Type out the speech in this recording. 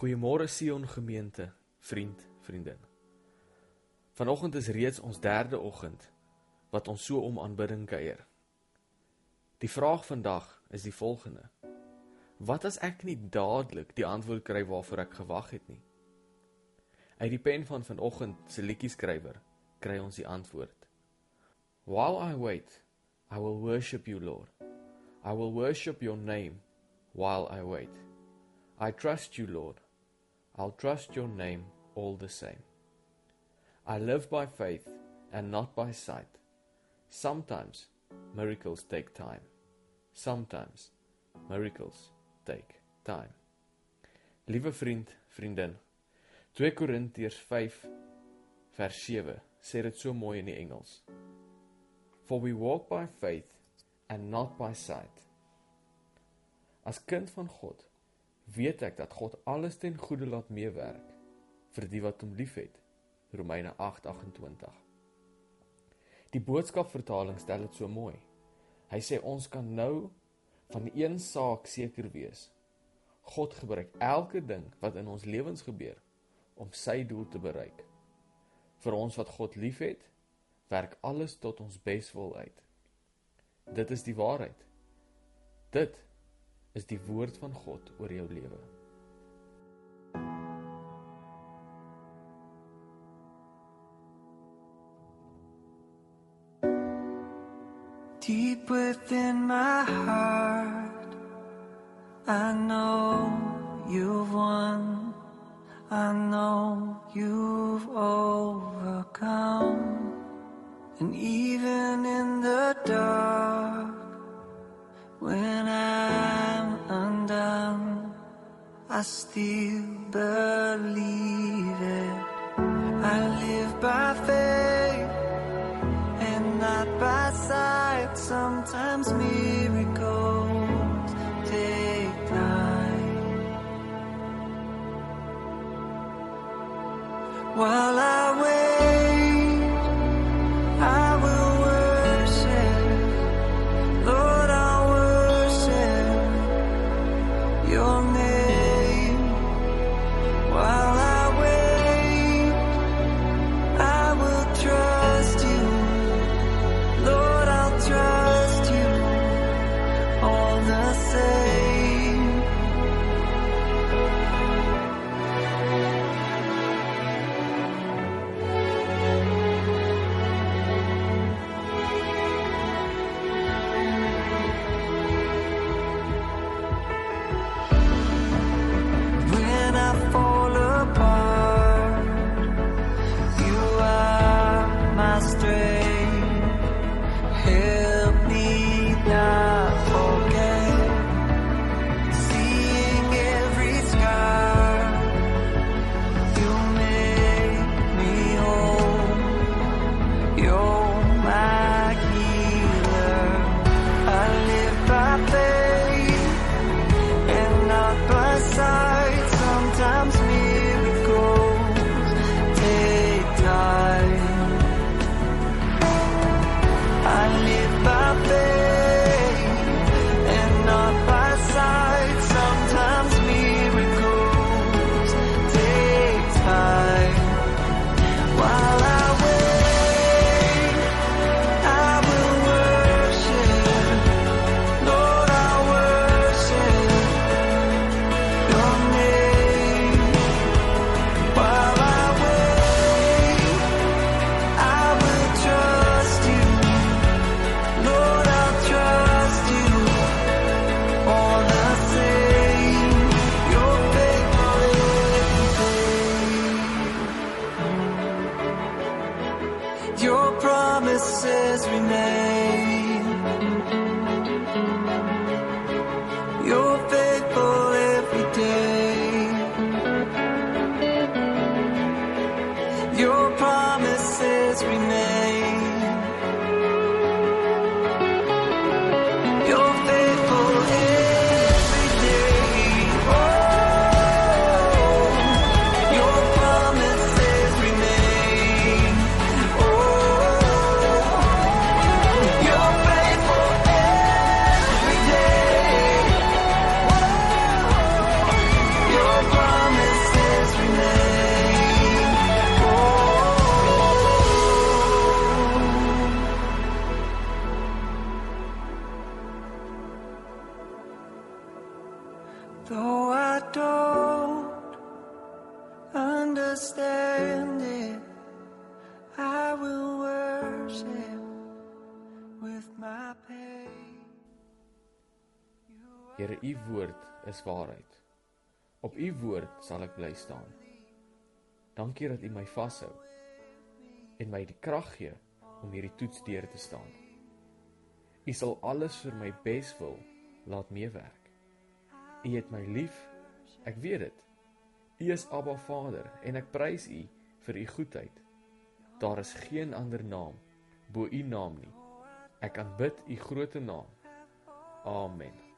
Goeiemôre Sion gemeente, vriend, vriendin. Vanoggend is reeds ons derde oggend wat ons so om aanbidding kuier. Die vraag vandag is die volgende: Wat as ek nie dadelik die antwoord kry waarvoor ek gewag het nie? Uit die pen van vanoggend se liedjie-skrywer kry ons die antwoord. While I wait, I will worship you, Lord. I will worship your name while I wait. I trust you, Lord. I'll trust your name all the same. I live by faith and not by sight. Sometimes miracles take time. Sometimes miracles take time. Liewe vriend, vriendin. 2 Korintiërs 5 vers 7 sê dit so mooi in die Engels. For we walk by faith and not by sight. As kind van God weet ek dat God alles ten goeie laat meewerk vir die wat hom liefhet. Romeine 8:28. Die boodskapvertaling stel dit so mooi. Hy sê ons kan nou van een saak seker wees. God gebruik elke ding wat in ons lewens gebeur om sy doel te bereik. Vir ons wat God liefhet, werk alles tot ons beswil uit. Dit is die waarheid. Dit is die woord van God oor jou lewe. Deep within my heart, I know you've won. I know you've overcome. And even in the dark, when I still believe it. I live by faith and not by sight. Sometimes miracles take time. While I don't understand it, I will worship with my pain. Here, u woord is waarheid. Op u woord sal ek bly staan. Dankie dat u my vashou en my die krag gee om hierdie toets deur te staan. U sal alles vir my bes wil laat meewerk. U het my lief. Ek weet dit. U is Abba Vader en ek prys u vir u goedheid. Daar is geen ander naam bo u naam nie. Ek aanbid u groote naam. Amen.